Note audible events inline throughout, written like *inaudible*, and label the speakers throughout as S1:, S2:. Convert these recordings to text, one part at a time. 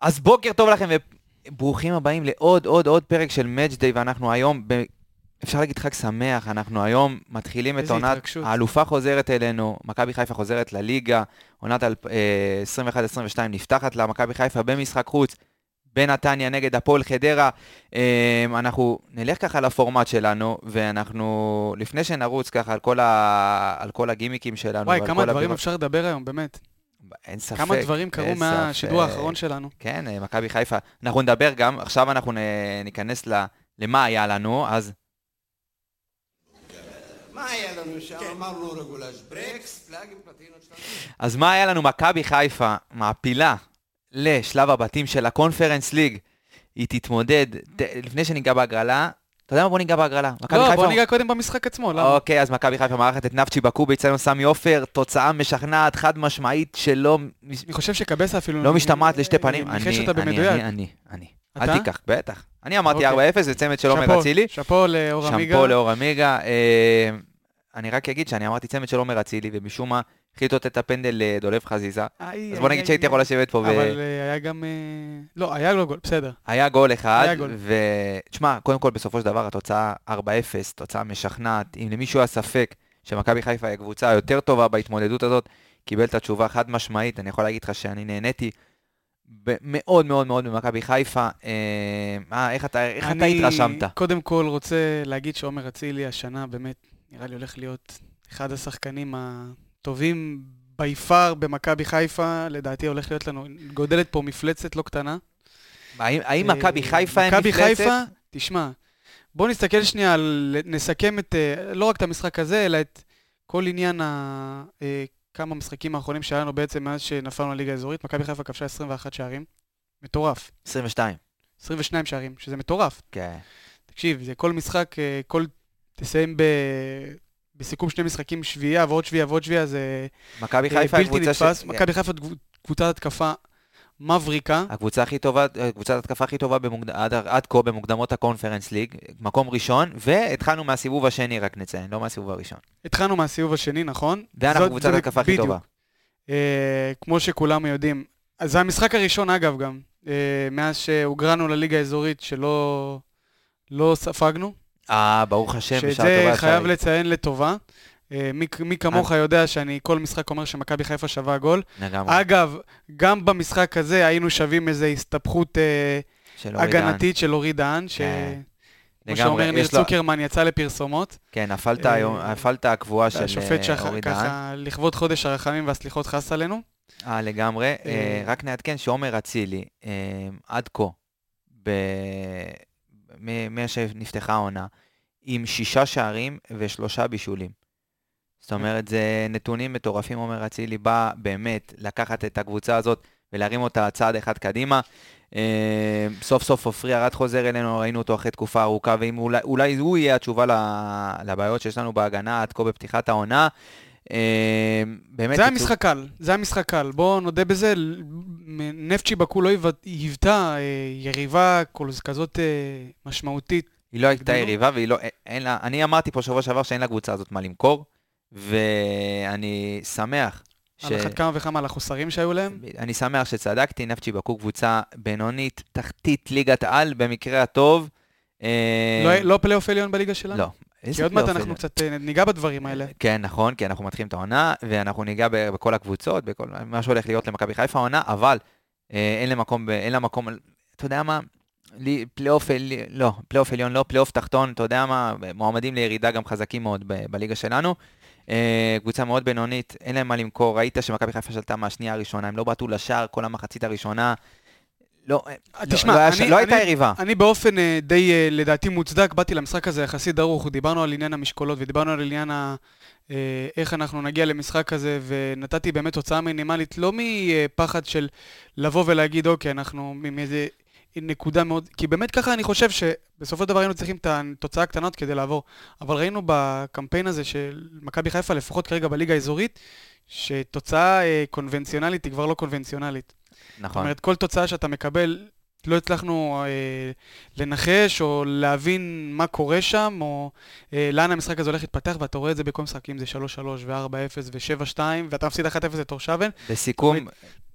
S1: אז בוקר טוב לכם וברוכים הבאים לעוד עוד עוד פרק של Match Day ואנחנו היום, ב... אפשר להגיד חג שמח, אנחנו היום מתחילים את עונת. האלופה חוזרת אלינו, מכבי חיפה חוזרת לליגה, עונת אה, 21-22 נפתחת לה, מכבי חיפה במשחק חוץ. בנתניה נגד הפועל חדרה. אה, אנחנו נלך ככה לפורמט שלנו, ואנחנו, לפני שנרוץ ככה על כל, ה... על כל הגימיקים שלנו,
S2: וואי, כמה דברים
S1: הבירות-
S2: אפשר לדבר היום, באמת.
S1: אין ספק.
S2: כמה דברים קרו מהשידור
S1: ספק.
S2: האחרון שלנו.
S1: כן, אה, מכבי חיפה. אנחנו נדבר גם, עכשיו אנחנו ניכנס ל- למה היה לנו, אז
S3: מה היה לנו שם? אמרנו רגולש ברקס, פלאגים פלטינות שלנו.
S1: אז מה היה לנו? מכבי חיפה מעפילה לשלב הבתים של הקונפרנס ליג. היא תתמודד, לפני שניגע בהגרלה, אתה יודע מה? בוא ניגע בהגרלה.
S2: לא, בוא ניגע קודם במשחק עצמו, למה?
S1: אוקיי, אז מכבי חיפה מארחת את נפצ'י בקו באיצטדיון סמי עופר, תוצאה משכנעת, חד משמעית, שלא
S2: אני חושב שקבסה אפילו...
S1: לא משתמעת לשתי פנים.
S2: ניחש
S1: אני,
S2: אותה
S1: אני,
S2: במדויק.
S1: אני, אני? אל תיקח, בטח. אני אמרתי
S2: אוקיי.
S1: 4-0, זה צמד של עומר
S2: שאפו,
S1: אצילי.
S2: שאפו לאור עמיגה.
S1: שמפו לאור עמיגה. אה, אני רק אגיד שאני אמרתי צמד של עומר אצילי, ומשום מה החליט לתת את הפנדל לדולב חזיזה.
S2: איי,
S1: אז בוא
S2: איי,
S1: נגיד שהייתי יכול לשבת פה,
S2: אבל אה, היה גם... אה, לא, היה לו גול, בסדר.
S1: והיה גול אחד.
S2: היה.
S1: ותשמע, קודם כל, בסופו של דבר, התוצאה 4-0, תוצאה משכנעת. אם למישהו היה ספק שמכבי חיפה היא הקבוצה היותר טובה בהתמודדות הזאת, קיבל את התשובה חד משמעית. אני יכול להגיד לך שאני נהניתי. מאוד מאוד מאוד במכבי חיפה. אה, איך אתה איך אתה
S2: אני
S1: התרשמת?
S2: קודם כל רוצה להגיד שעומר אצילי השנה באמת, נראה לי הולך להיות אחד השחקנים הטובים בי פאר במכבי חיפה. לדעתי הולך להיות לנו, גודלת פה מפלצת לא קטנה.
S1: האם
S2: אה,
S1: מכבי חיפה הם
S2: מכבי
S1: מפלצת?
S2: חיפה, תשמע, בוא נסתכל שנייה, נסכם את, אה, לא רק את המשחק הזה, אלא את כל עניין ה... אה, כמה משחקים האחרונים שהיה לנו בעצם מאז שנפלנו לליגה האזורית. מכבי חיפה כבשה 21 שערים. מטורף.
S1: 22.
S2: 22 שערים, שזה מטורף.
S1: כן.
S2: תקשיב, זה כל משחק, כל... תסיים ב... בסיכום שני משחקים שביעייה ועוד שביעייה ועוד שביעייה, זה
S1: מכבי
S2: אה,
S1: חיפה
S2: בלתי
S1: קבוצה ש...
S2: נתפס. מכבי חיפה קבוצת התקפה מבריקה.
S1: הקבוצה הכי טובה, קבוצת התקפה הכי טובה במוקד... עד, עד כה במוקדמות הקונפרנס ליג, מקום ראשון, והתחלנו מהסיבוב השני, רק נציין, לא מהסיבוב הראשון.
S2: התחלנו מהסיבוב השני, נכון?
S1: ואנחנו
S2: זאת-
S1: קבוצת התקפה הכי. טובה.
S2: אה, כמו שכולם יודעים. אז זה המשחק הראשון, אגב, גם, אה, מאז שהוגרנו לליגה האזורית, שלא לא ספגנו.
S1: אה, ברוך השם, בשעה
S2: שזה
S1: טובה
S2: חייב
S1: אפשרי.
S2: לציין לטובה. אה, מי, מי כמוך יודע שאני כל משחק אומר שמכבי חיפה שווה גול.
S1: לגמרי.
S2: אגב, גם במשחק הזה היינו שווים איזו הסתבכות אה,
S1: של.
S2: הגנתית של אורי דהן, ש...
S1: כן.
S2: כמו שאומר ניר צוקרמן, יצא לפרסומות.
S1: כן, הפלטה
S2: אה,
S1: הקבועה של אה, אורי דהן.
S2: שככה, לכבוד חודש הרחמים והסליחות חס עלינו.
S1: אה, לגמרי. אה,
S2: אה,
S1: רק נעדכן שעומר אצילי, אה, עד כה, מאז שנפתחה העונה, עם שישה שערים ושלושה בישולים. זאת אומרת, זה נתונים מטורפים, עומר אצילי בא באמת לקחת את הקבוצה הזאת ולהרים אותה צעד אחד קדימה. אה, סוף סוף עופרי ארד חוזר אלינו, ראינו אותו אחרי תקופה ארוכה, ואם אולי, אולי הוא יהיה התשובה לבעיות שיש לנו בהגנה עד כה בפתיחת העונה. אה, באמת,
S2: זה היה משחק קל, זה היה משחק קל. בואו נודה בזה, נפצ'י בקו לא היוותה אה, יריבה כזאת אה, משמעותית.
S1: היא לא הייתה? יריבה, והיא לא, אין לה, אני אמרתי פה שבוע שעבר שאין לקבוצה הזאת מה למכור, ואני שמח ש...
S2: על אחת כמה וכמה על החוסרים שהיו להם.
S1: אני שמח שצדקתי, נפצ'י בקו קבוצה בינונית, תחתית ליגת על במקרה הטוב. אה,
S2: לא- לא פלייאוף עליון בליגה שלנו?
S1: לא.
S2: כי עוד מעט אנחנו
S1: עליון?
S2: קצת אה, ניגע בדברים האלה.
S1: כן, נכון, כי אנחנו מתחילים את העונה, ואנחנו ניגע בכל הקבוצות, בכל מה שהולך להיות למכבי חיפה העונה, אבל אה, אין לה מקום, אין לה מקום, אתה יודע מה, לי, פלייאוף, עלי- לא, פלייאוף עליון לא, פלייאוף תחתון, אתה יודע מה, מועמדים לירידה גם חזקים מאוד ב- בליגה שלנו. אה, קבוצה מאוד בינונית, אין להם מה למכור, ראית שמכבי חיפה שלטה מהשנייה הראשונה, הם לא בעטו לשער כל המחצית הראשונה. לא, אה, לא,
S2: תשמע,
S1: לא,
S2: אני-
S1: לא הייתה
S2: אני-
S1: יריבה.
S2: אני באופן אה, די, אה, לדעתי, מוצדק, באתי למשחק הזה יחסית דרוך, דיברנו על עניין המשקולות ודיברנו על עניין ה... אה, איך אנחנו נגיע למשחק הזה, ונתתי באמת תוצאה מינימלית, לא מפחד של לבוא ולהגיד, אוקיי, אנחנו מאיזה נקודה מאוד... כי באמת ככה אני חושב שבסופו של דבר היינו צריכים את התוצאה הקטנות כדי לעבור. אבל ראינו בקמפיין הזה של מכבי חיפה, לפחות כרגע בליגה האזורית, שתוצאה אה, קונבנציונלית היא כבר לא קונבנציונלית. זאת
S1: נכון.
S2: אומרת, כל תוצאה שאתה מקבל לא הצלחנו אה, לנחש או להבין מה קורה שם, או אה, לאן המשחק הזה הולך להתפתח, ואתה רואה את זה בכל משחקים, זה 3-3 ו-4-0 ו-7-2, ואתה מפסיד 1-0 לתורשבן.
S1: בסיכום,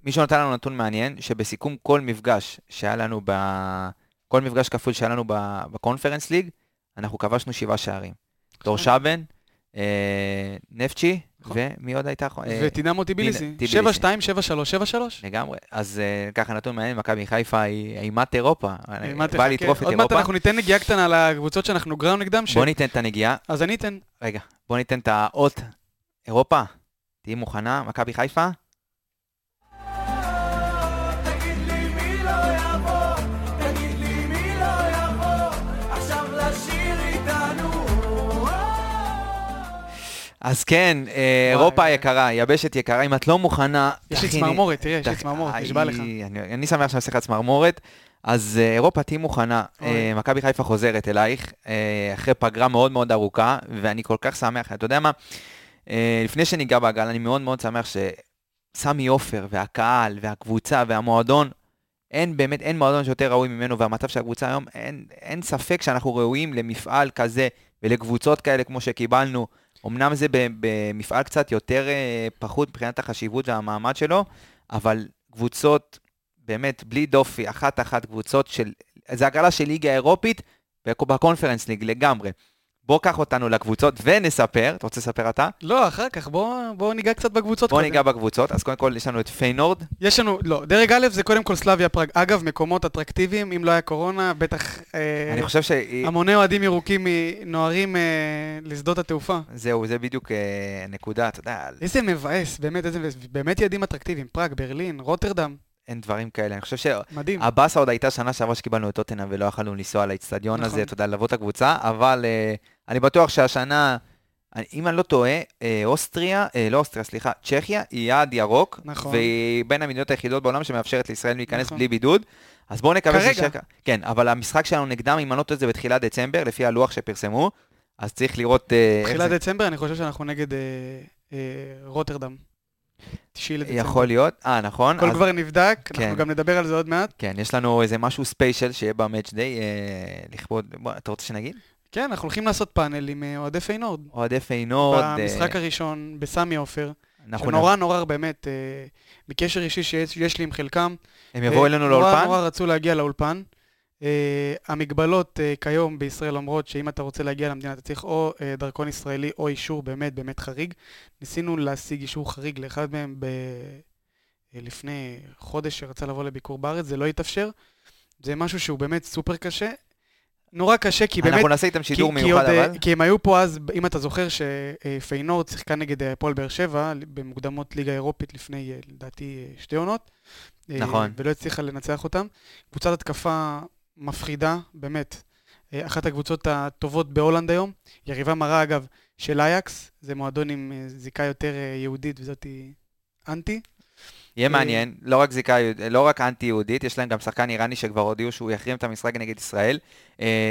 S1: מישהו נתן לנו נתון מעניין, שבסיכום כל מפגש שהיה לנו ב... כל מפגש כפול שהיה לנו בקונפרנס ליג, אנחנו כבשנו שבעה שערים. דור שבן, אה, נפצ'י,
S2: נכון.
S1: ומי עוד הייתה? אה,
S2: וטינמו טיביליסי.
S1: טיביליסי.
S2: 7-2, 7-3, 7-3.
S1: לגמרי. אז אה, ככה נתון מעניין, מכבי חיפה היא אימת אירופה.
S2: מה
S1: בא
S2: תחכה?
S1: לטרוף את
S2: עוד מעט
S1: אירופה.
S2: אנחנו ניתן נגיעה קטנה לקבוצות שאנחנו גראו נגדם.
S1: בוא ניתן את הנגיעה.
S2: אז אני אתן.
S1: רגע, בוא ניתן את האות. אירופה, תהיי מוכנה, מכבי חיפה? אז כן, אה, אירופה יקרה, יבשת יקרה, אם את לא מוכנה...
S2: יש לי צמרמורת, תראה, יש לי צמרמורת, נשבע לך.
S1: אני, שמח שאני עושה לך צמרמורת. אז אה, אירופה, תהיי מוכנה. אה, מכבי חיפה חוזרת אלייך, אחרי פגרה מאוד מאוד ארוכה, ואני כל כך שמח. אתה יודע מה? לפני שניגע בגל, אני מאוד מאוד שמח שסמי עופר והקהל והקבוצה והמועדון, אין באמת, אין מועדון שיותר ראוי ממנו, והמצב של הקבוצה היום, אין, אין ספק שאנחנו ראויים למפעל כזה ולקבוצות כאלה כמו שקיבלנו. אמנם זה במפעל קצת יותר אה, פחות מבחינת החשיבות והמעמד שלו, אבל קבוצות באמת בלי דופי, אחת-אחת קבוצות של... זה הגרלה של ליגה אירופית בק- ב Conference League לגמרי. בוא קח אותנו לקבוצות ונספר, אתה רוצה לספר אתה?
S2: לא, אחר כך, בוא בוא ניגע קצת בקבוצות.
S1: בוא
S2: קודם.
S1: ניגע בקבוצות, אז קודם כל יש לנו את פיינורד,
S2: יש לנו, לא, דרג א' זה קודם כל סלאביה פראג. אגב, מקומות אטרקטיביים, אם לא היה קורונה, בטח אה,
S1: אני חושב שהיא...
S2: המוני אוהדים ירוקים נוהרים אה, לשדות התעופה.
S1: זהו, זה בדיוק אה, נקודה, אתה יודע,
S2: איזה מבאס, באמת, איזה מבאס. באמת יעדים אטרקטיביים. פראג, ברלין, רוטרדם,
S1: אין דברים כאלה. אני חושב. שהבאסה עוד הייתה שנה שעברה שקיבלנו את טוטנאם ולא יכלנו לנסוע לאיצטדיון
S2: נכון.
S1: הזה, אתה יודע, ללוות את הקבוצה, אבל אה, אני בטוח שהשנה, אני- אם אני לא טועה, אה, אוסטריה, אה, לא אוסטריה, סליחה, צ'כיה היא יעד ירוק,
S2: נכון.
S1: והיא בין המדינות היחידות בעולם שמאפשרת לישראל להיכנס
S2: נכון.
S1: בלי בידוד. אז בואו נקווה
S2: כרגע.
S1: ששקע... כן, אבל המשחק שלנו נגדם, אם אני לא טועה, זה בתחילת דצמבר, לפי הלוח שפרסמו, אז צריך לראות
S2: תחילת דצמבר, אני חושב שאנחנו נגד אה, אה, רוטרדם. תשעי לדצמבר.
S1: יכול להיות. אה, נכון.
S2: הכל
S1: אז-
S2: כבר נבדק,
S1: כן.
S2: אנחנו גם נדבר על זה עוד מעט.
S1: כן, יש לנו איזה משהו special שיהיה ב Match Day, אה, לכבוד, בוא, אתה רוצה שנגיד?
S2: כן, אנחנו הולכים לעשות פאנל עם אה, אוהדי פיינורד.
S1: אוהדי פיינורד. אה,
S2: במשחק הראשון, בסמי עופר,
S1: אנחנו
S2: שנורא נורא באמת, אה, מקשר אישי שיש יש לי עם חלקם.
S1: הם יבואו
S2: אה,
S1: אלינו
S2: נורא
S1: לאולפן?
S2: נורא רצו להגיע לאולפן. אה, המגבלות אה, כיום בישראל אומרות שאם אתה רוצה להגיע למדינה אתה צריך או אה, דרכון ישראלי או אישור באמת באמת חריג. ניסינו להשיג אישור חריג לאחד מהם ב... לפני חודש שרצה לבוא לביקור בארץ, זה לא התאפשר. זה משהו שהוא באמת סופר קשה. נורא קשה כי באמת...
S1: אנחנו נעשה איתם
S2: כי,
S1: שידור
S2: כי,
S1: מיוחד,
S2: עוד, אה,
S1: אבל...
S2: כי הם היו פה אז, אם אתה זוכר שפיינורד שיחקה נגד הפועל באר שבע במוקדמות ליגה אירופית לפני, לדעתי, שתי עונות.
S1: נכון.
S2: ולא הצליחה לנצח אותם. קבוצת התקפה מפחידה, באמת. אה, אחת הקבוצות הטובות בהולנד היום. יריבה מרה, אגב, של אייקס. זה מועדון עם אה, זיקה יותר אה, יהודית, וזאת אנטי.
S1: יהיה מעניין, לא רק זיקה, לא רק אנטי-יהודית, יש להם גם שחקן איראני שכבר הודיעו שהוא יחרים את המשחק נגד ישראל.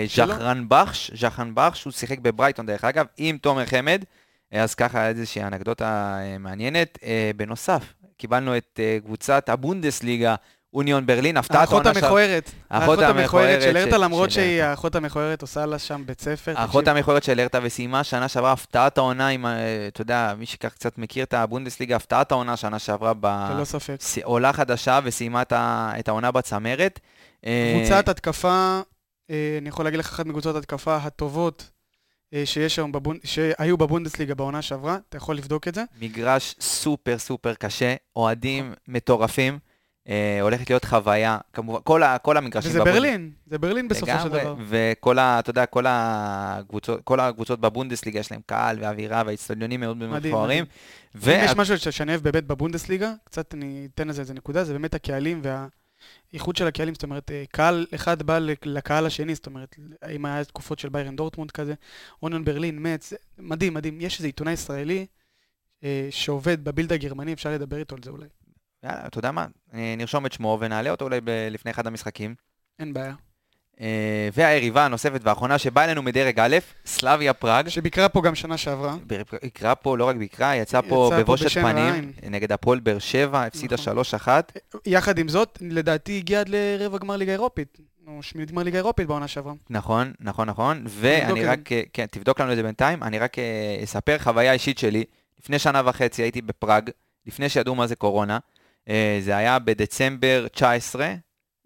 S1: ז'חרן בחש, ז'חרן בחש, הוא שיחק בברייטון דרך אגב, עם תומר חמד, אז ככה איזושהי אנקדוטה מעניינת. בנוסף, קיבלנו את קבוצת הבונדסליגה, אוניון ברלין, הפתעת
S2: האחות
S1: העונה של-
S2: המכוערת.
S1: האחות המכוערת
S2: של הרטה, למרות שהיא. האחות המכוערת, עושה לה שם בית ספר.
S1: האחות המכוערת של הרטה וסיימה שנה שעברה הפתעת העונה עם, אתה יודע, מי שכך קצת מכיר את הבונדסליגה, הפתעת העונה שנה שעברה
S2: ללא ספק.
S1: בעולה חדשה וסיימה את העונה בצמרת. אה,
S2: קבוצת התקפה, אה, אני יכול להגיד לך, אחת מקבוצות התקפה הטובות אה, שיש היום, בבונ... שהיו בבונדסליגה בעונה שעברה, אתה יכול לבדוק את זה.
S1: מגרש סופר סופר קשה, אוהדים מטורפים, אה, הולכת להיות חוויה, כמובן, כל, ה, כל המגרשים.
S2: וזה
S1: בבונד-
S2: ברלין, זה ברלין בסופו של דבר.
S1: וכל ה, אתה יודע, כל הקבוצות, כל הקבוצות בבונדסליגה יש להם קהל ואווירה והאיצטדיונים מאוד מפוארים.
S2: אם
S1: וה-
S2: יש משהו שאני אוהב באמת בבונדסליגה, קצת אני אתן לזה איזה נקודה, זה באמת הקהלים והאיכות של הקהלים, זאת אומרת, אה, קהל אחד בא לק- לקהל השני, זאת אומרת, אם היה תקופות של ביירן דורטמונד כזה, אוניון ברלין, מצ, מדהים, מדהים. יש איזה עיתונאי ישראלי אה, שעובד בבילד הגרמני, אפשר לדבר איתו על זה אולי.
S1: יאללה, אתה יודע מה, נרשום את שמו ונעלה אותו אולי ב- לפני אחד המשחקים.
S2: אין בעיה.
S1: אה, והיריבה הנוספת והאחרונה שבאה אלינו מדרג א', סלאביה פראג.
S2: שביקרה פה גם שנה שעברה.
S1: ביקרה פה, לא רק ביקרה, יצאה פה בבושת פנים
S2: רעין.
S1: נגד הפועל באר שבע, הפסידה
S2: נכון.
S1: 3-1.
S2: יחד עם זאת, לדעתי הגיע עד לרבע גמר ליגה אירופית. או שמינית גמר ליגה אירופית בעונה שעברה.
S1: נכון, נכון, נכון. ואני רק, כן, תבדוק לנו את זה בינתיים. אני רק אה, אספר חוויה אישית שלי. לפני שנה וחצי הייתי בפראג, לפני שידעו מה זה קורונה. אה, זה היה בדצמבר 19.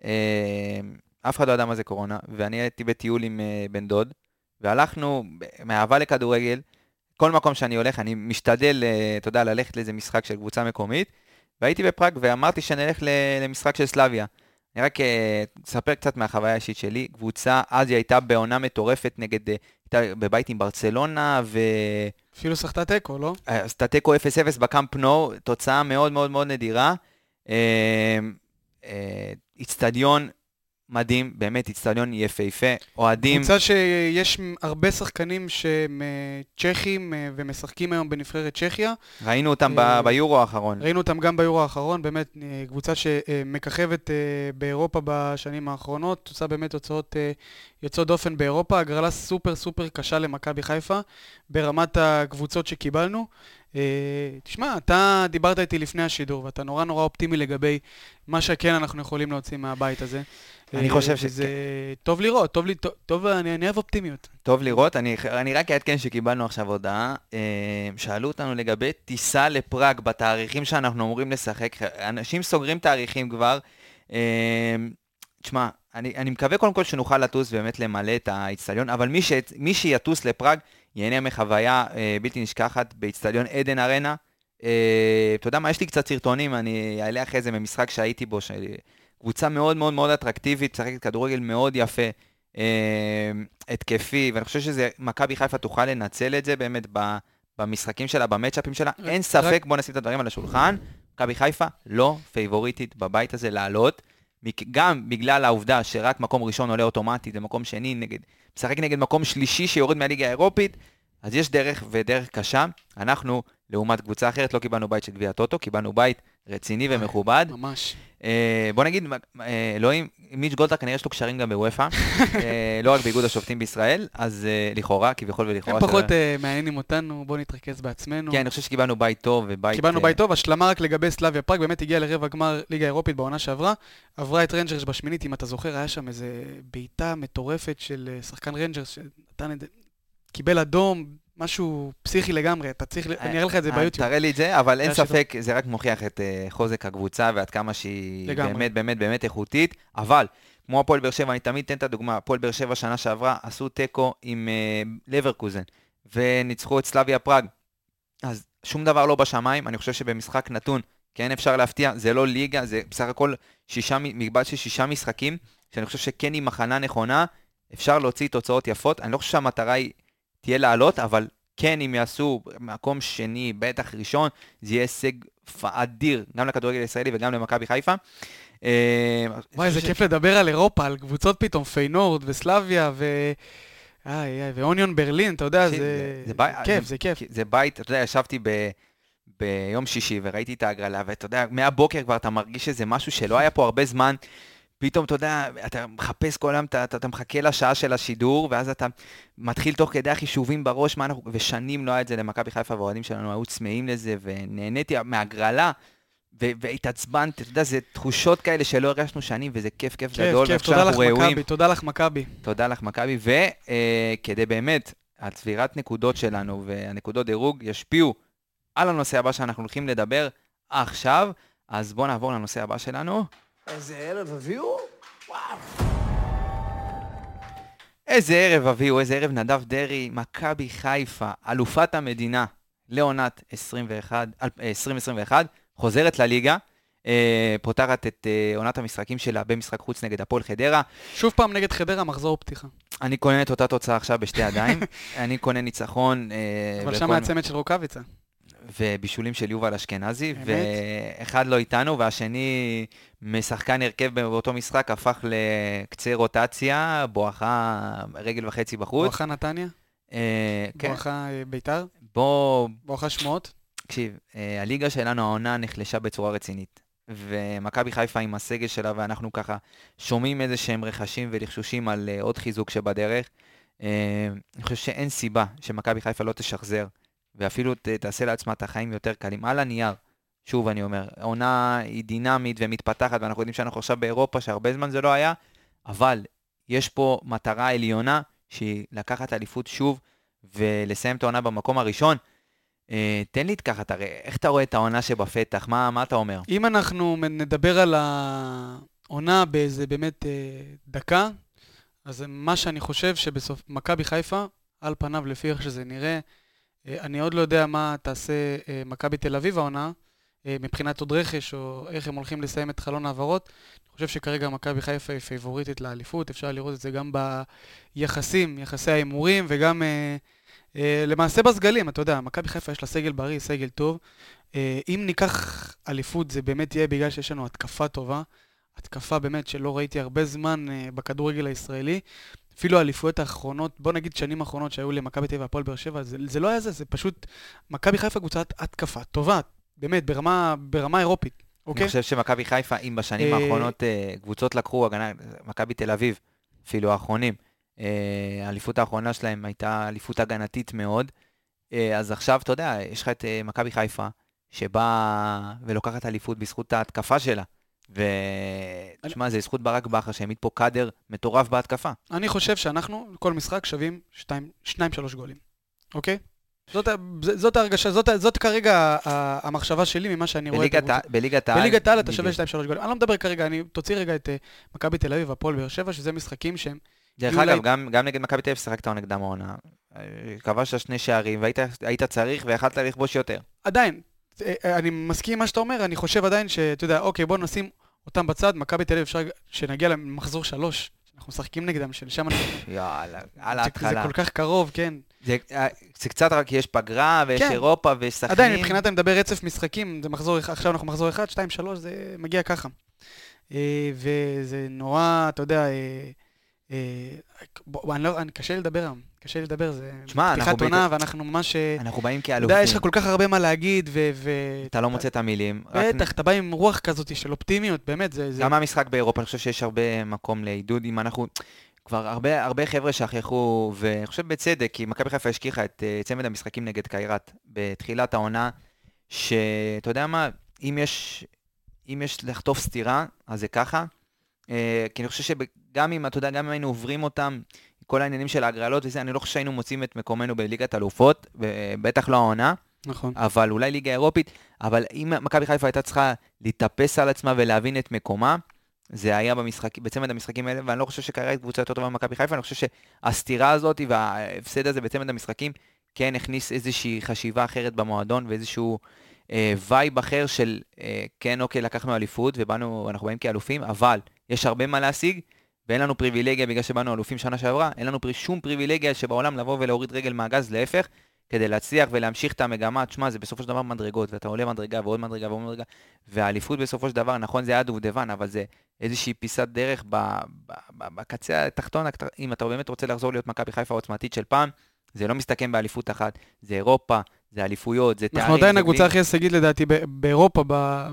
S1: אה, אף אחד לא ידע מה זה קורונה, ואני הייתי בטיול עם אה, בן דוד, והלכנו מאהבה לכדורגל. כל מקום שאני הולך, אני משתדל, אתה יודע, ללכת לאיזה משחק של קבוצה מקומית. והייתי בפראג ואמרתי שנלך למשחק של סלאביה. אני רק אספר קצת מהחוויה האישית שלי. קבוצה, אז היא הייתה בעונה מטורפת נגד, הייתה בבית עם ברצלונה,
S2: אפילו סחטה תיקו, לא?
S1: ועשתה תיקו 0-0 בקאמפ נו, תוצאה מאוד מאוד מאוד נדירה. אה, אה, איצטדיון מדהים, באמת איצטדיון יפהפה, אוהדים.
S2: קבוצה שיש הרבה שחקנים שהם אה, צ'כים אה, ומשחקים היום בנבחרת צ'כיה.
S1: ראינו אותם
S2: אה,
S1: ב- ביורו האחרון.
S2: ראינו אותם גם ביורו האחרון, באמת קבוצה שמככבת באירופה בשנים האחרונות, עושה באמת תוצאות אה, יוצאות דופן באירופה, הגרלה סופר סופר קשה למכבי חיפה, ברמת הקבוצות שקיבלנו. אה, תשמע, אתה דיברת איתי לפני השידור, ואתה נורא נורא אופטימי לגבי מה שכן אנחנו יכולים להוציא מהבית הזה.
S1: אני
S2: אה,
S1: חושב ש-
S2: וזה טוב לראות, טוב, טוב, טוב אני, אני אוהב אופטימיות.
S1: טוב לראות, אני, אני רק אעדכן שקיבלנו עכשיו הודעה, אה, שאלו אותנו לגבי טיסה לפראג בתאריכים שאנחנו אמורים לשחק, אנשים סוגרים תאריכים כבר. תשמע, אני, אני מקווה קודם כל שנוכל לטוס ובאמת למלא את האיצטדיון, אבל מי, ש, מי שיטוס לפראג ייהנה מחוויה אה, בלתי נשכחת באיצטדיון עדן ארנה. אה, אתה יודע מה, יש לי קצת סרטונים, אני אעלה אחרי זה ממשחק שהייתי בו, של קבוצה מאוד מאוד מאוד אטרקטיבית, משחקת כדורגל מאוד יפה. אה, התקפי, ואני חושב שזה, מכבי חיפה תוכל לנצל את זה באמת ב, במשחקים שלה, במצ'אפים שלה.
S2: רק-
S1: אין ספק, בוא נשים את הדברים על השולחן, מכבי חיפה לא פייבוריטית בבית הזה לעלות, גם בגלל העובדה שרק מקום ראשון עולה אוטומטית ומקום שני נגד, משחק נגד מקום שלישי שיורד מהליגה האירופית, אז יש דרך ודרך קשה. אנחנו, לעומת קבוצה אחרת, לא קיבלנו בית של גביע הטוטו, קיבלנו בית רציני ומכובד.
S2: ממש.
S1: אה, בוא נגיד, אה, אלוהים, מיץ' גולדהר כנראה יש לו קשרים גם בוופא, *laughs* אה, לא רק באיגוד השופטים בישראל, אז אה, לכאורה, כביכול ולכאורה...
S2: הם פחות אה, מעניינים אותנו, בואו נתרכז בעצמנו.
S1: כן, אני חושב שקיבלנו בית טוב ובית...
S2: קיבלנו בית טוב, השלמה רק לגבי סלאביה פראג, באמת הגיעה לרבע גמר ליגה אירופית בעונה שעברה, עברה את רנג'רס בשמינית, אם אתה זוכר, היה שם איזה בעיטה מטורפת של שחקן רנג'רס, שנתן את זה, קיבל אדום, משהו פסיכי לגמרי, אתה צריך, ל- אני אראה לך את זה
S1: אה,
S2: ביוטיוב.
S1: תראה לי את זה, אבל אין ספק, זה רק מוכיח את אה, חוזק הקבוצה ועד כמה שהיא. באמת באמת באמת איכותית, אבל כמו הפועל באר שבע, אני תמיד אתן את הדוגמה, הפועל באר שבע שנה שעברה עשו תיקו עם אה, לברקוזן, וניצחו את סלאביה פראג. אז שום דבר לא בשמיים, אני חושב שבמשחק נתון כן אפשר להפתיע, זה לא ליגה, זה בסך הכל שישה, מ- מקבץ של שישה משחקים, שאני חושב שכן עם הכנה נכונה, אפשר להוציא תוצאות יפות. אני לא חושב שהמטרה היא תהיה לעלות, אבל כן, אם יעשו מקום שני, בטח ראשון, זה יהיה הישג אדיר, גם לכדורגל הישראלי וגם למכבי חיפה. אה,
S2: וואי, איזה כיף לדבר על אירופה, על קבוצות פתאום, פיינורד וסלאביה ו... איי, איי, ואוניון ברלין, אתה יודע,
S1: תקשיב,
S2: זה...
S1: זה בית-
S2: כיף,
S1: זה-
S2: זה כיף.
S1: כי זה בית, אתה יודע, ישבתי ב... ביום שישי וראיתי את ההגרלה, ואתה יודע, מהבוקר כבר אתה מרגיש שזה משהו שלא היה פה הרבה זמן. פתאום, אתה יודע, אתה מחפש כל היום, אתה, אתה, אתה מחכה לשעה של השידור, ואז אתה מתחיל תוך כדי החישובים בראש, מה אנחנו, ושנים לא היה את זה למכבי חיפה, והאוהדים שלנו היו צמאים לזה, ונהניתי מהגרלה, ו- והתעצבנתי, אתה יודע, זה תחושות כאלה שלא הרגשנו שנים, וזה כיף, כיף,
S2: כיף,
S1: גדול,
S2: כיף,
S1: ועכשיו אנחנו ראויים.
S2: מכבי, תודה לך מכבי.
S1: תודה לך, מכבי. וכדי באמת, הצבירת נקודות שלנו והנקודות דירוג ישפיעו על הנושא הבא שאנחנו הולכים לדבר עכשיו, אז בואו נעבור לנושא הבא שלנו.
S3: איזה ערב הביאו?
S1: איזה ערב אביהו, איזה ערב נדב דרעי, מכבי חיפה, אלופת המדינה לעונת 21, אל- אה, 2021, חוזרת לליגה, אה, פותחת את אה, עונת המשחקים שלה במשחק חוץ נגד הפועל חדרה.
S2: שוב פעם נגד חדרה, מחזור פתיחה.
S1: אני קונה את אותה תוצאה עכשיו בשתי ידיים, *laughs* אני קונה ניצחון. אה,
S2: אבל שם היה צמד של רוקאביצה.
S1: ובישולים של יובל אשכנזי,
S2: אמת.
S1: ואחד לא איתנו, והשני משחקן הרכב באותו משחק הפך לקצה רוטציה, בואכה רגל וחצי בחוץ.
S2: בואכה נתניה,
S1: אה, כן,
S2: בואכה אה, ביתר,
S1: בוא,
S2: בואכה שמועות.
S1: תקשיב, אה, הליגה שלנו העונה נחלשה בצורה רצינית. ומכבי חיפה עם הסגל שלה, ואנחנו ככה שומעים איזה שהם רכשים ולחשושים על אה, עוד חיזוק שבדרך. אה, אני חושב שאין סיבה שמכבי חיפה לא תשחזר, ואפילו ת, תעשה לעצמה את החיים יותר קלים. על הנייר, שוב אני אומר, העונה היא דינמית ומתפתחת, ואנחנו יודעים שאנחנו עכשיו באירופה, שהרבה זמן זה לא היה, אבל יש פה מטרה עליונה, שהיא לקחת אליפות שוב ולסיים את העונה במקום הראשון. אה, תן לי את ככה, תראה, איך אתה רואה את העונה שבפתח? מה, מה אתה אומר?
S2: אם אנחנו נדבר על העונה באיזה באמת אה, דקה, אז מה שאני חושב שבסוף, מכבי חיפה, על פניו, לפי איך שזה נראה, אה, אני עוד לא יודע מה תעשה אה, מכבי תל אביב העונה, אה, מבחינת עוד רכש, או איך הם הולכים לסיים את חלון העברות. אני חושב שכרגע מכבי חיפה היא פייבוריטית לאליפות, אפשר לראות את זה גם ביחסים, יחסי ההימורים, וגם אה, אה, למעשה בסגלים, אתה יודע, מכבי חיפה יש לה סגל בריא, סגל טוב. אה, אם ניקח אליפות, זה באמת יהיה בגלל שיש לנו התקפה טובה. התקפה באמת שלא ראיתי הרבה זמן אה, בכדורגל הישראלי. אפילו האליפויות האחרונות, בוא נגיד שנים האחרונות שהיו למכבי תל אביב והפועל באר שבע, זה, זה לא היה זה, זה פשוט, מכבי חיפה קבוצת התקפה טובה, באמת, ברמה, ברמה אירופית, אוקיי?
S1: אני חושב שמכבי חיפה, אם בשנים
S2: אה,
S1: האחרונות אה, קבוצות לקחו הגנה, מכבי תל אביב, אפילו האחרונים, אה, האליפות האחרונה שלהם הייתה אליפות הגנתית מאוד, אז עכשיו, אתה יודע, יש לך את מכבי חיפה, שבאה ולוקחת אליפות בזכות ההתקפה שלה. ותשמע, זה זכות ברק בכר שהעמיד פה קאדר מטורף בהתקפה.
S2: אני חושב שאנחנו, כל משחק שווים שתיים, שניים, שלוש גולים, אוקיי? זאת, זאת ההרגשה, זאת, זאת כרגע המחשבה שלי ממה שאני רואה.
S1: בליגת העל...
S2: בליגת העל אתה שווה
S1: בדיוק.
S2: 2-3 גולים. אני לא מדבר כרגע, אני תוציא רגע את אה, מכבי תל אביב והפועל באר שבע, שזה משחקים שהם...
S1: דרך אגב,
S2: אולי-
S1: גם, גם נגד מכבי תל אביב שיחקת נגדם העונה. אה, כבשת שני שערים, והיית היית צריך ויכלת לכבוש יותר.
S2: עדיין, אני מסכים עם מה שאתה אומר, אני חושב עדיין שאתה יודע, אוקיי, בוא נשים אותם בצד, מכבי תל אביב אפשר שנגיע למחזור שלוש, אנחנו משחקים נגדם, שלשם אנחנו... *laughs*
S1: יאללה, על ההתחלה.
S2: זה כל כך קרוב, כן.
S1: זה, אה, זה קצת רק יש פגרה, ויש
S2: כן.
S1: אירופה, ויש סכנין.
S2: עדיין, מבחינת אני מדבר רצף משחקים, זה מחזור, עכשיו אנחנו מחזור 1, 2, 3, זה מגיע ככה. אה, וזה נורא, אתה יודע, אה, אה, בוא, אני לא, אני, קשה לי לדבר היום, קשה לי לדבר, זה
S1: אנחנו
S2: פתיחת עונה,
S1: בטח-
S2: ואנחנו ממש, אה,
S1: אנחנו באים
S2: אתה
S1: כאלופים.
S2: יודע, יש לך כל כך הרבה מה להגיד, ו... ו-
S1: אתה לא מוצא את המילים. רק
S2: בטח, אתה בא עם רוח כזאת של אופטימיות, באמת, זה... זה...
S1: גם המשחק באירופה, אני חושב שיש הרבה מקום לעידוד. אם אנחנו... כבר הרבה, הרבה חבר'ה שכחו, ואני חושב בצדק, כי מכבי חיפה השכיחה את אה, צמד המשחקים נגד קיירת בתחילת העונה, שאתה יודע מה, אם יש, אם יש לחטוף סטירה, אז זה ככה. אה, כי אני חושב שגם אם, אתה יודע, גם אם היינו עוברים אותם, כל העניינים של ההגרלות וזה, אני לא חושב שהיינו מוצאים את מקומנו בליגת אלופות, בטח לא העונה.
S2: נכון.
S1: אבל אולי ליגה אירופית, אבל אם מכבי חיפה הייתה צריכה להתאפס על עצמה ולהבין את מקומה, זה היה במשחק, בצמד המשחקים האלה, ואני לא חושב שקייראט קבוצה יותר טובה ממכבי חיפה, אני חושב שהסטירה הזאת וההפסד הזה בצמד המשחקים כן הכניס איזושהי חשיבה אחרת במועדון ואיזשהו אה, vibe אחר של אה, כן, אוקיי, לקחנו אליפות ובאנו, אנחנו באים כאלופים, אבל יש הרבה מה להשיג, ואין לנו פריבילגיה בגלל שבאנו אלופים שנה שעברה, אין לנו שום פריבילגיה שבעולם לבוא ולהוריד רגל מהגז, להפך, כדי להצליח ולהמשיך את המגמה, תשמע, זה בסופו של דבר מדרגות, ואתה עולה מדרגה ועוד מדרגה ועוד מדרגה, והאליפות בסופו של דבר, נכון, זה היה דובדבן, אבל זה איזושהי פיסת דרך ב, ב, ב, בקצה התחתון, אם אתה באמת רוצה לחזור להיות מכבי חיפה העוצמתית של פעם, זה לא מסתכם באליפות אחת, זה אירופה, זה אליפויות, זה תארים.
S2: אנחנו עדיין הקבוצה הכי הישגית לדעתי באירופה, ב-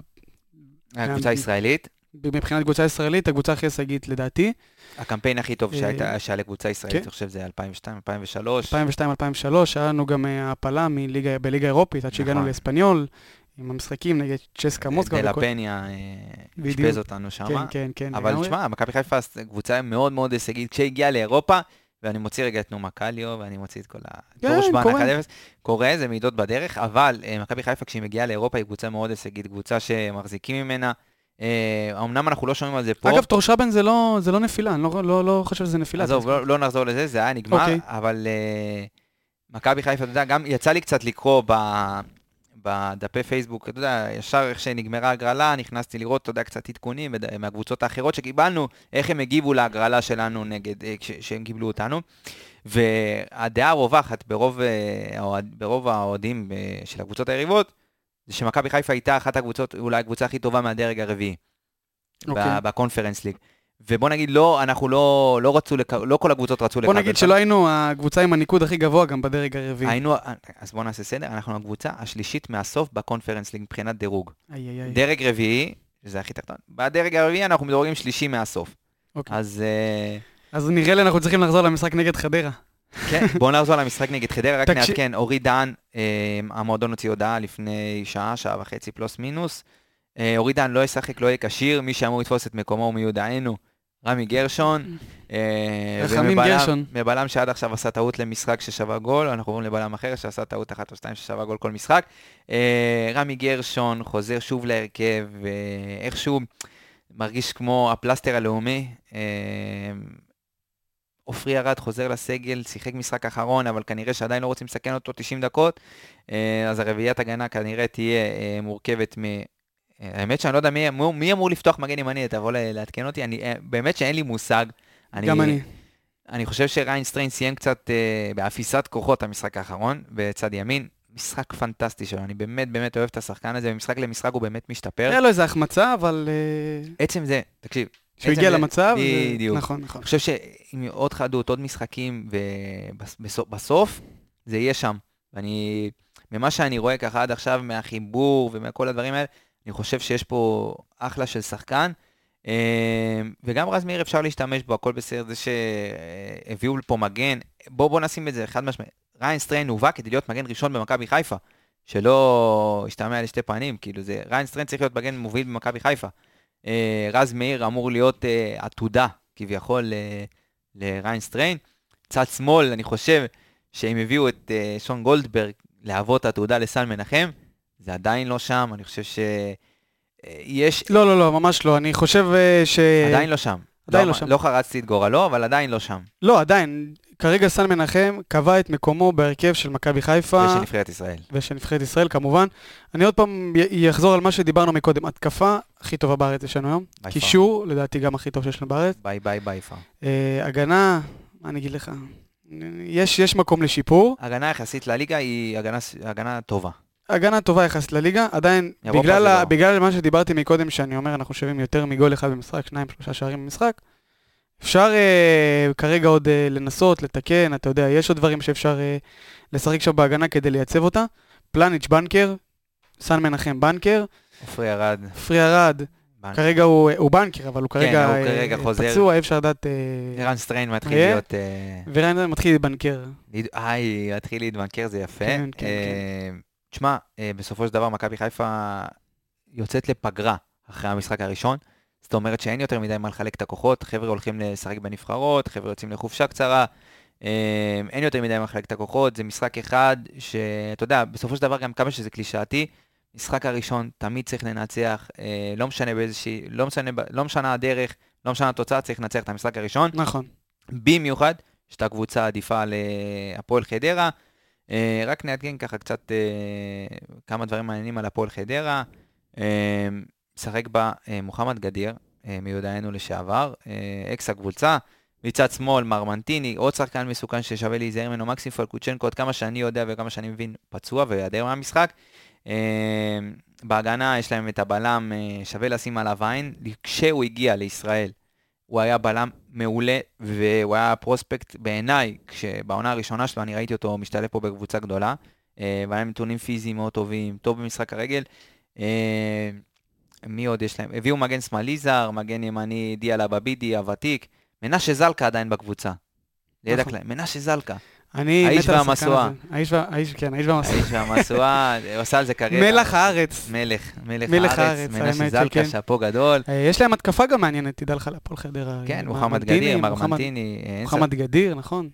S1: הקבוצה הישראלית,
S2: מבחינת קבוצה ישראלית, הקבוצה הכי הישגית לדעתי.
S1: הקמפיין הכי טוב
S2: אה,
S1: שהייתה, שהיה לקבוצה ישראלית,
S2: כן.
S1: אני חושב שזה 2002, 2003.
S2: 2002-2003, היה לנו גם אה, העפלה מליגה- בליגה אירופית, עד שהגענו
S1: נכון.
S2: לאספניול, עם המשחקים נגד צ'סקה מוסקבה.
S1: דלה
S2: וכל-
S1: פניה אה. אשפז אותנו שם.
S2: כן, כן, כן.
S1: אבל. תשמע, מכבי חיפה קבוצה מאוד מאוד הישגית. כשהגיעה לאירופה, ואני מוציא רגע את נומה קליו, ואני מוציא את כל ה...
S2: כן,
S1: טורשבן,
S2: קורה.
S1: 1-0, קורה, זה מעידות בדרך, אבל אה, מכבי חיפה כשהיא מגיעה לאירופה היא קבוצה מאוד הישגית, קבוצה שמחזיקים ממנה. אה, אמנם אנחנו לא שומעים על זה פה,
S2: אגב, טורשבן זה לא זה לא נפילה, אני לא- לא לא חושב שזה נפילה.
S1: עזוב, לא, לא נחזור לזה, זה היה נגמר,
S2: אוקיי.
S1: אבל אה, מכבי חיפה, אתה יודע, גם יצא לי קצת לקרוא ב... בדפי פייסבוק, אתה יודע, ישר איך שנגמרה ההגרלה, נכנסתי לראות, אתה יודע, קצת עדכונים מהקבוצות האחרות שקיבלנו, איך הם הגיבו להגרלה שלנו נגד, אה, כש- שהם קיבלו אותנו. והדעה הרווחת ברוב, אה, ברוב האוהדים אה, של הקבוצות היריבות, זה שמכבי חיפה הייתה אחת הקבוצות, אולי הקבוצה הכי טובה מהדרג הרביעי.
S2: אוקיי.
S1: ב- בקונפרנס ליג. ובוא נגיד, לא, אנחנו לא, לא רצו, לק... לא כל הקבוצות רצו לקבל.
S2: בוא נגיד שלא היינו הקבוצה עם הניקוד הכי גבוה גם בדרג הרביעי.
S1: היינו, אז בואו נעשה סדר, אנחנו הקבוצה השלישית מהסוף בקונפרנס ליג מבחינת דירוג.
S2: איי, איי, איי.
S1: דרג רביעי, שזה הכי תחתון. בדרג הרביעי אנחנו מדורגים שלישי מהסוף.
S2: אוקיי.
S1: אז אה,
S2: אז נראה לי אנחנו צריכים לחזור למשחק נגד חדרה.
S1: כן, בואו נחזור למשחק נגד חדרה, רק נעדכן, אורי דן, אה, המועדון הוציא הודעה לפני שעה, שעה וחצי פלוס מינוס. אה, אורי דן לא ישחק, לא יהיה כשיר, מי שאמור לתפוס את מקומו הוא מיודענו, רמי גרשון. *laughs* אה,
S2: רחמים גרשון.
S1: מבלם שעד עכשיו עשה טעות למשחק ששווה גול, אנחנו עוברים לבלם אחר שעשה טעות אחת או שתיים ששווה גול כל משחק. אה, רמי גרשון חוזר שוב להרכב, ואיכשהו מרגיש כמו הפלסטר הלאומי. עופרי ארד חוזר לסגל, שיחק משחק אחרון, אבל כנראה שעדיין לא רוצים לסכן אותו 90 דקות. אה, אז הרביעיית הגנה כנראה תהיה אה, מורכבת מ... אה, האמת שאני לא יודע מי, מי, אמור לפתוח מגן ימני, תבוא לעדכן אותי, אני, באמת שאין לי מושג.
S2: גם אני.
S1: אני חושב שריין סטריין סיים קצת אה, באפיסת כוחות המשחק האחרון, בצד ימין. משחק פנטסטי שלו, אני באמת באמת אוהב את השחקן הזה, ומשחק למשחק הוא באמת משתפר.
S2: היה לו איזה החמצה, אבל
S1: עצם זה, תקשיב,
S2: כשהוא
S1: עצם
S2: הגיע למצב,
S1: בדיוק.
S2: נכון, נכון.
S1: אני חושב שעם עוד חדות, עוד משחקים, ובסוף זה יהיה שם. ואני, ממה שאני רואה ככה עד עכשיו, מהחיבור ומכל הדברים האלה, אני חושב שיש פה אחלה של שחקן. אה, וגם רז מאיר אפשר להשתמש בו, הכל בסדר, זה שהביאו לפה מגן. בואו בוא נשים את זה חד משמעית. ריין סטריין הובא כדי להיות מגן ראשון במכבי חיפה. שלא ישתמע לשתי פנים, כאילו זה, ריין סטריין צריך להיות מגן מוביל במכבי חיפה. אה, רז מאיר אמור להיות אה, עתודה, כביכול, אה, לריין סטריין. צד שמאל, אני חושב שהם הביאו את שון גולדברג להוות עתודה לסל מנחם, זה עדיין לא שם, אני חושב שיש...
S2: לא, לא, לא, ממש לא. אני חושב ש...
S1: עדיין לא שם.
S2: עדיין
S1: לא,
S2: לא שם.
S1: לא חרצתי את גורלו, אבל עדיין לא שם.
S2: לא, עדיין. כרגע סן מנחם קבע את מקומו בהרכב של מכבי חיפה.
S1: ושל נבחרת ישראל.
S2: ושל נבחרת ישראל כמובן. אני עוד פעם אחזור על מה שדיברנו מקודם. התקפה הכי טובה בארץ יש לנו היום. קישור, לדעתי גם הכי טוב שיש לנו בארץ.
S1: ביי ביי by far.
S2: אה, הגנה, מה אני אגיד לך? יש, יש מקום לשיפור.
S1: הגנה יחסית לליגה היא הגנה, הגנה טובה.
S2: הגנה טובה יחסית לליגה, עדיין, בגלל, ה...
S1: לא.
S2: בגלל מה שדיברתי מקודם, שאני אומר, אנחנו שווים יותר מגול אחד במשחק, שניים, שלושה שערים במשחק. אפשר אה, כרגע עוד אה, לנסות, לתקן, אתה יודע, יש עוד דברים שאפשר אה, לשחק שם בהגנה כדי לייצב אותה. פלניץ' בנקר, סן מנחם בנקר,
S1: עופרי ארד.
S2: פרי ארד,
S1: בנק.
S2: כרגע הוא, הוא בנקר, אבל הוא כרגע,
S1: הוא
S2: אה,
S1: כרגע חוזר.
S2: פצוע, אי אפשר לדעת... אה,
S1: ערן סטריין מתחיל
S2: אה?
S1: להיות... אה,
S2: וריינדר מתחיל להתבנקר.
S1: להת- איי, להתחיל להתבנקר זה יפה.
S2: כן, כן,
S1: אה, תשמע, אה, בסופו של דבר מכבי חיפה יוצאת לפגרה אחרי המשחק הראשון. זאת אומרת שאין יותר מדי מה לחלק את הכוחות, חבר'ה הולכים לשחק בנבחרות, חבר'ה יוצאים לחופשה קצרה, אה, אין יותר מדי מה לחלק את הכוחות, זה משחק אחד שאתה יודע, בסופו של דבר גם כמה שזה קלישאתי, משחק הראשון תמיד צריך לנצח, אה, לא משנה באיזושהי, לא משנה, לא משנה הדרך, לא משנה התוצאה, צריך לנצח את המשחק הראשון.
S2: נכון.
S1: במיוחד שאתה קבוצה עדיפה להפועל חדרה. אה, רק נעדכן ככה קצת אה, כמה דברים מעניינים על הפועל חדרה. אה, משחק בה מוחמד גדיר, מיודענו לשעבר, אקס הקבוצה. מצד שמאל, מרמנטיני, עוד שחקן מסוכן ששווה להיזהר ממנו, מקסים פלקוצ'נקו, עד כמה שאני יודע וכמה שאני מבין, פצוע ויעדר מהמשחק. אה, בהגנה יש להם את הבלם, אה, שווה לשים עליו עין. כשהוא הגיע לישראל, הוא היה בלם מעולה, והוא היה פרוספקט בעיניי, כשבעונה הראשונה שלו אני ראיתי אותו משתלב פה בקבוצה גדולה, אה, והיה נתונים פיזיים מאוד טובים, טוב במשחק הרגל. אה, מי עוד יש להם? הביאו מגן שמאלי זר, מגן ימני דיאלה בבידי, הוותיק. מנשה זלקה עדיין בקבוצה. לידע
S2: נכון.
S1: כלל, מנשה זלקה.
S2: אני
S1: האיש והמשואה.
S2: האיש וה- האיש, כן, האיש והמשואה.
S1: האיש והמשואה, *laughs* עושה על זה קריירה.
S2: מלח הארץ.
S1: מלך, מלך
S2: מלך
S1: הארץ, מנשה
S2: האמת
S1: זלקה. שאפו גדול.
S2: אה, יש להם התקפה גם מעניינת, תדע לך, להפועל חדרה.
S1: כן,
S2: מ-
S1: מוחמד גדיר, מרמנטיני.
S2: מוחמד גדיר, נכון.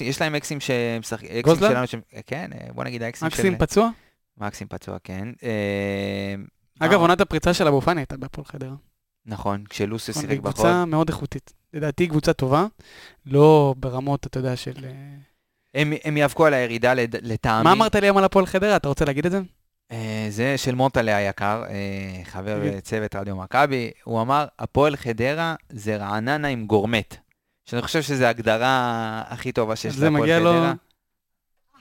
S1: יש להם אקסים שמשחקים, אקסים? שלנו, ש... כן, אה, בוא נגיד האקסים
S2: מקסים
S1: של...
S2: פצוע?
S1: מקסים פצוע, כן. אה,
S2: אגב,
S1: אה,
S2: עונת הפריצה של אבו פאני הייתה בהפועל חדרה.
S1: נכון, כשלוסיו
S2: נכון,
S1: שיחק בחוד.
S2: קבוצה מאוד איכותית. לדעתי קבוצה טובה, לא ברמות, אתה יודע, של...
S1: הם, הם יאבקו על הירידה לטעמי.
S2: מה אמרת לי היום על הפועל חדרה? אתה רוצה להגיד את זה?
S1: Uh, זה של מוטלה היקר, uh, חבר צוות רדיו מכבי, הוא אמר, הפועל חדרה זה רעננה עם גורמט. שאני חושב שזו ההגדרה הכי טובה שיש להפועל
S2: חדרה. לו...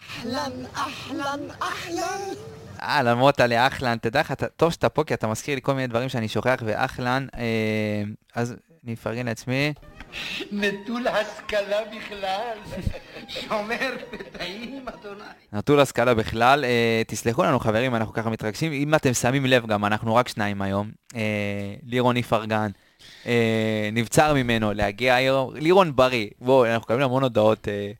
S3: אחלן, אחלן, אחלן.
S1: אה, למרות מוטלה, אחלן, תדע לך, טוב שאתה פה, כי אתה מזכיר לי כל מיני דברים שאני שוכח, ואחלן, אה, אז אני אפרגן לעצמי.
S3: נטול השכלה בכלל, שומר פתאים, אדוני.
S1: נטול השכלה בכלל. אה, תסלחו לנו חברים, אנחנו ככה מתרגשים. אם אתם שמים לב גם, אנחנו רק שניים היום. אה, לירון איפרגן, אה, נבצר ממנו להגיע היום. לירון בריא, בואו, אנחנו מקבלים המון הודעות. אה,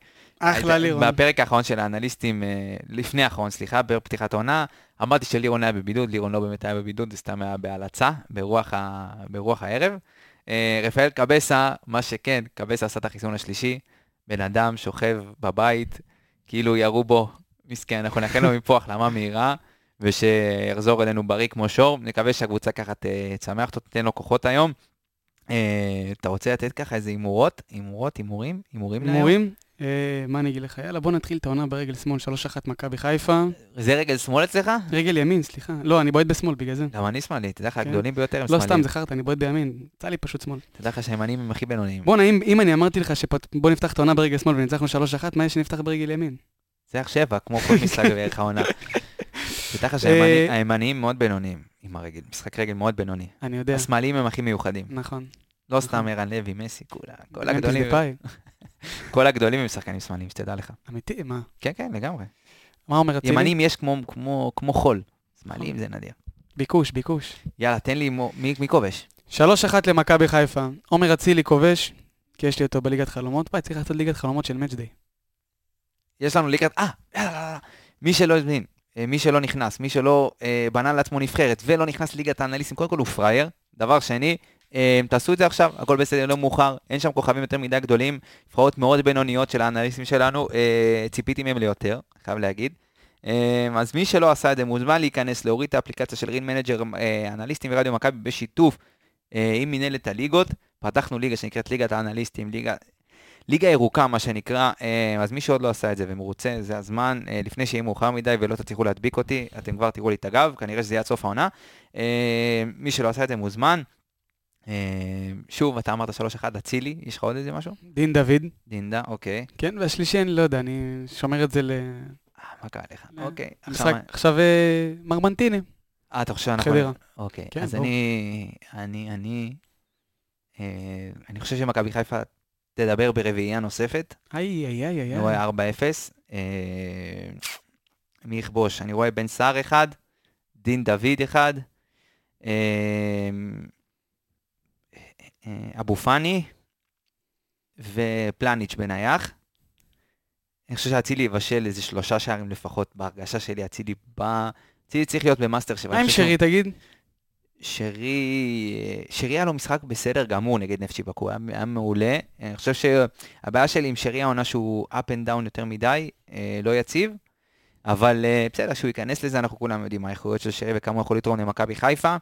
S2: אחלה לירון.
S1: בפרק האחרון של האנליסטים, אה, לפני האחרון, סליחה, בפתיחת העונה, אמרתי שלירון היה בבידוד, לירון לא באמת היה בבידוד, זה סתם היה בהלצה, ברוח, ה... ברוח הערב. אה, רפאל קבסה, מה שכן, קבסה עשה את החיסון השלישי, בן אדם שוכב בבית, כאילו ירו בו, מסכן, אנחנו נאחל לו *laughs* מפה החלמה מהירה, ושיחזור אלינו בריא כמו שור. נקווה שהקבוצה ככה ת- תשמח אותו, תיתן לו כוחות היום. אה, אתה רוצה לתת ככה איזה הימורות? הימורות, הימורים? הימורים להיום?
S2: הימורים? אה, מה אני אגיד לך? יאללה, בוא נתחיל את העונה ברגל שמאל, 3-1 מכבי חיפה.
S1: זה רגל שמאל אצלך?
S2: רגל ימין, סליחה. לא, אני בועט בשמאל בגלל זה.
S1: גם אני שמאלי, תדע לך,
S2: כן.
S1: הגדולים ביותר הם
S2: לא
S1: שמאליים.
S2: סתם, זה חרטא, אני בועט בימין. יצא לי פשוט שמאל.
S1: תדע לך שהימנים הם הכי בינוניים.
S2: בואנה, אם אני אמרתי לך שבוא נפתח את העונה ברגל שמאל וניצחנו 3-1, מה יש שנפתח ברגל ימין?
S1: זה איך שבע, כמו כל משחק בערך העונה. *laughs* תדע לך
S2: אה,
S1: שהימניים מאוד בינוניים עם הרגל, משחק רגל מאוד בינוני.
S2: אני יודע.
S1: השמאליים הם הכי מיוחדים.
S2: נכון.
S1: לא סתם ערן לוי, מסי, כולה. כל הגדולים. כל הגדולים הם שחקנים שמאליים, שתדע לך.
S2: אמיתי, מה?
S1: כן, כן, לגמרי.
S2: מה אומר אצילי?
S1: ימנים יש כמו- כמו כמו חול. שמאליים זה נדיר.
S2: ביקוש, ביקוש.
S1: יאללה, תן לי, מי מי כובש?
S2: 3-1 למכבי חיפה. עומר אצילי כובש, כי יש לי אותו בליגת חלומות. וואי, צריך לעשות ליגת חלומות של מאצ'דיי.
S1: יש לנו ליגת, אה, יאללה, יאללה, מי שלא הזמין, אה, מי שלא נכנס, מי שלא אה, בנה לעצמו נבחרת ולא נכנס לליגת האנליסטים, קודם כל הוא פראייר. דבר שני, אה, תעשו את זה עכשיו, הכל בסדר, לא מאוחר, אין שם כוכבים יותר מדי גדולים, נבחרות מאוד בינוניות של האנליסטים שלנו, אה, ציפיתי מהם ליותר, חייב להגיד. אה, אז מי שלא עשה את זה מוזמן להיכנס, להוריד את האפליקציה של Real Manager, אה, אנליסטים ורדיו מכבי בשיתוף אה, עם מנהלת הליגות. פתחנו ליגה שנקראת ליגת האנליסטים, ליגה ליגה ירוקה, מה שנקרא, אז מי שעוד לא עשה את זה ומרוצה, זה הזמן, לפני שיהיה מאוחר מדי ולא תצליחו להדביק אותי, אתם כבר תראו לי את הגב, כנראה שזה יהיה עד סוף העונה. מי שלא עשה את זה מוזמן. אה, שוב, אתה אמרת 3-1, אצילי, יש לך עוד איזה משהו?
S2: דין דוד.
S1: דינדה, אוקיי.
S2: כן, והשלישי, אני לא יודע, אני שומר את זה ל...
S1: אה, מה קרה לך? אוקיי. עכשיו,
S2: אה, מרמנטיני.
S1: אה, אתה חושב שאנחנו...
S2: חדרה.
S1: אוקיי,
S2: כן,
S1: אז. אני, אני, אני, אה, אני חושב שמכבי חיפה תדבר ברביעייה נוספת.
S2: איי, איי, איי, איי.
S1: אני רואה 4-0. אה, מי יכבוש? אני רואה בן סער אחד, דין דוד אחד, אבו פאני ופלניץ' בנייח. אני חושב שאצילי יבשל איזה שלושה שערים לפחות, בהרגשה שלי אצילי בא... אצילי צריך להיות במאסטר שבע.
S2: מה עם שרי, תגיד?
S1: שרי, שרי היה לו משחק בסדר גמור נגד נפצ'י בקו, היה, היה מעולה. אני חושב שהבעיה שלי עם שרי העונה שהוא up and down יותר מדי, אה, לא יציב, אבל אה, בסדר, שהוא ייכנס לזה, אנחנו כולם יודעים מה האיכויות של שרי וכמה הוא יכול לתרום למכבי חיפה.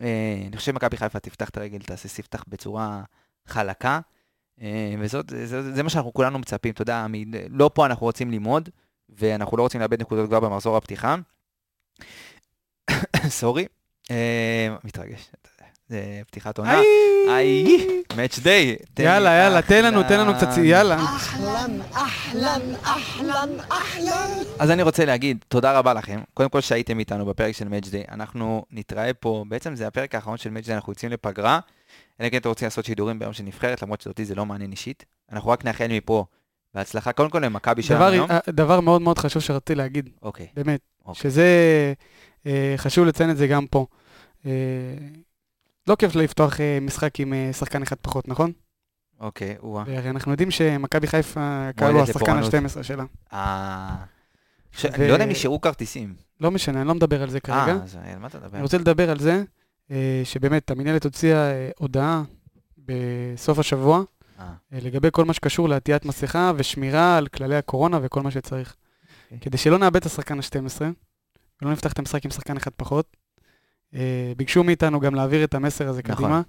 S1: אה, אני חושב שמכבי חיפה תפתח את הרגל, תעשה ספתח בצורה חלקה, אה, וזאת, זה, זה, זה מה שאנחנו כולנו מצפים, אתה יודע, לא פה אנחנו רוצים ללמוד, ואנחנו לא רוצים לאבד נקודות כבר במחזור הפתיחה. *coughs* סורי. אה, מתרגש, פתיחת עונה. איי, מאץ' דיי.
S2: יאללה, יאללה, תן לנו, תן לנו קצת, יאללה.
S3: אהלן, אהלן, אהלן, אהלן.
S1: אז אני רוצה להגיד תודה רבה לכם. קודם כל שהייתם איתנו בפרק של מאץ' דיי. אנחנו נתראה פה, בעצם זה הפרק האחרון של מאץ' דיי, אנחנו יוצאים לפגרה. אלא כן אתם רוצים לעשות שידורים ביום של נבחרת, למרות שאותי זה לא מעניין אישית. אנחנו רק נאחל מפה בהצלחה, קודם כל למכבי שלנו
S2: דבר,
S1: היום.
S2: אה, דבר מאוד מאוד חשוב שרציתי להגיד,
S1: אוקיי,
S2: באמת,
S1: אוקיי.
S2: שזה, אה, חשוב לציין את זה גם פה. אה, לא כיף לפתוח אה, משחק עם אה, שחקן אחד פחות, נכון?
S1: אוקיי, או-אה.
S2: והרי אנחנו יודעים שמכבי חיפה,
S1: מועדת
S2: השחקן
S1: לפורענות.
S2: ה-12 שלה.
S1: אה... ש-
S2: ו-
S1: אני לא יודע אם נשארו כרטיסים.
S2: לא משנה, אני לא מדבר על זה כרגע.
S1: אה, אז על מה אתה מדבר?
S2: אני רוצה לדבר על זה, אה, שבאמת המינהלת הוציאה אה, הודעה בסוף השבוע,
S1: אה,
S2: אה, לגבי כל מה שקשור לעטיית מסכה ושמירה על כללי הקורונה וכל מה שצריך.
S1: אוקיי.
S2: כדי שלא נאבד את השחקן ה-12, ולא נפתח את המשחק עם שחקן אחד פחות, אה, ביקשו מאיתנו גם להעביר את המסר הזה
S1: נכון.
S2: קדימה,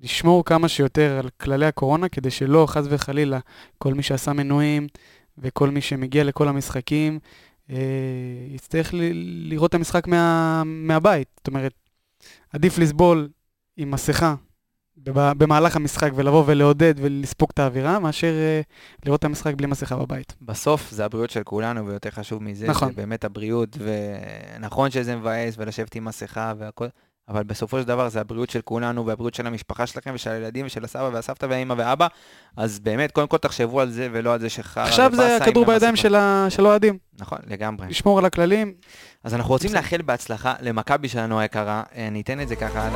S2: לשמור כמה שיותר על כללי הקורונה, כדי שלא, חס וחלילה, כל מי שעשה מנויים וכל מי שמגיע לכל המשחקים, אה, יצטרך ל- לראות את המשחק מה, מהבית. זאת אומרת, עדיף לסבול עם מסכה במהלך המשחק ולבוא ולעודד ולספוג את האווירה, מאשר אה, לראות את המשחק בלי מסכה בבית.
S1: בסוף זה הבריאות של כולנו, ויותר חשוב מזה,
S2: נכון.
S1: זה באמת הבריאות, ונכון שזה מבאס ולשבת עם מסכה והכל, אבל בסופו של דבר זה הבריאות של כולנו, והבריאות של המשפחה שלכם, ושל הילדים, ושל הסבא והסבתא והאמא ואבא, אז באמת, קודם כל תחשבו על זה, ולא על זה שחרא
S2: עכשיו זה הכדור בידיים. של האוהדים,
S1: נכון, לגמרי.
S2: לשמור על הכללים.
S1: אז אנחנו רוצים לאחל בהצלחה למכבי שלנו היקרה, אה, אני אתן את זה ככה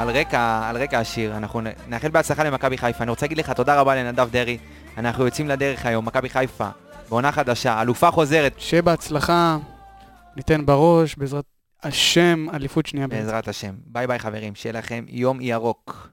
S1: על, רקע, על רקע השיר, אנחנו נאחל בהצלחה למכבי חיפה. אני רוצה להגיד לך תודה רבה לנדב דרעי, אנחנו יוצאים לדרך היום, מכבי חיפה, בעונה חדשה, אלופה חוזרת,
S2: שיהיה בהצלחה, ניתן בראש, בעזרת השם, אליפות שנייה.
S1: בעזרת השם. ביי ביי חברים, שיהיה לכם יום ירוק.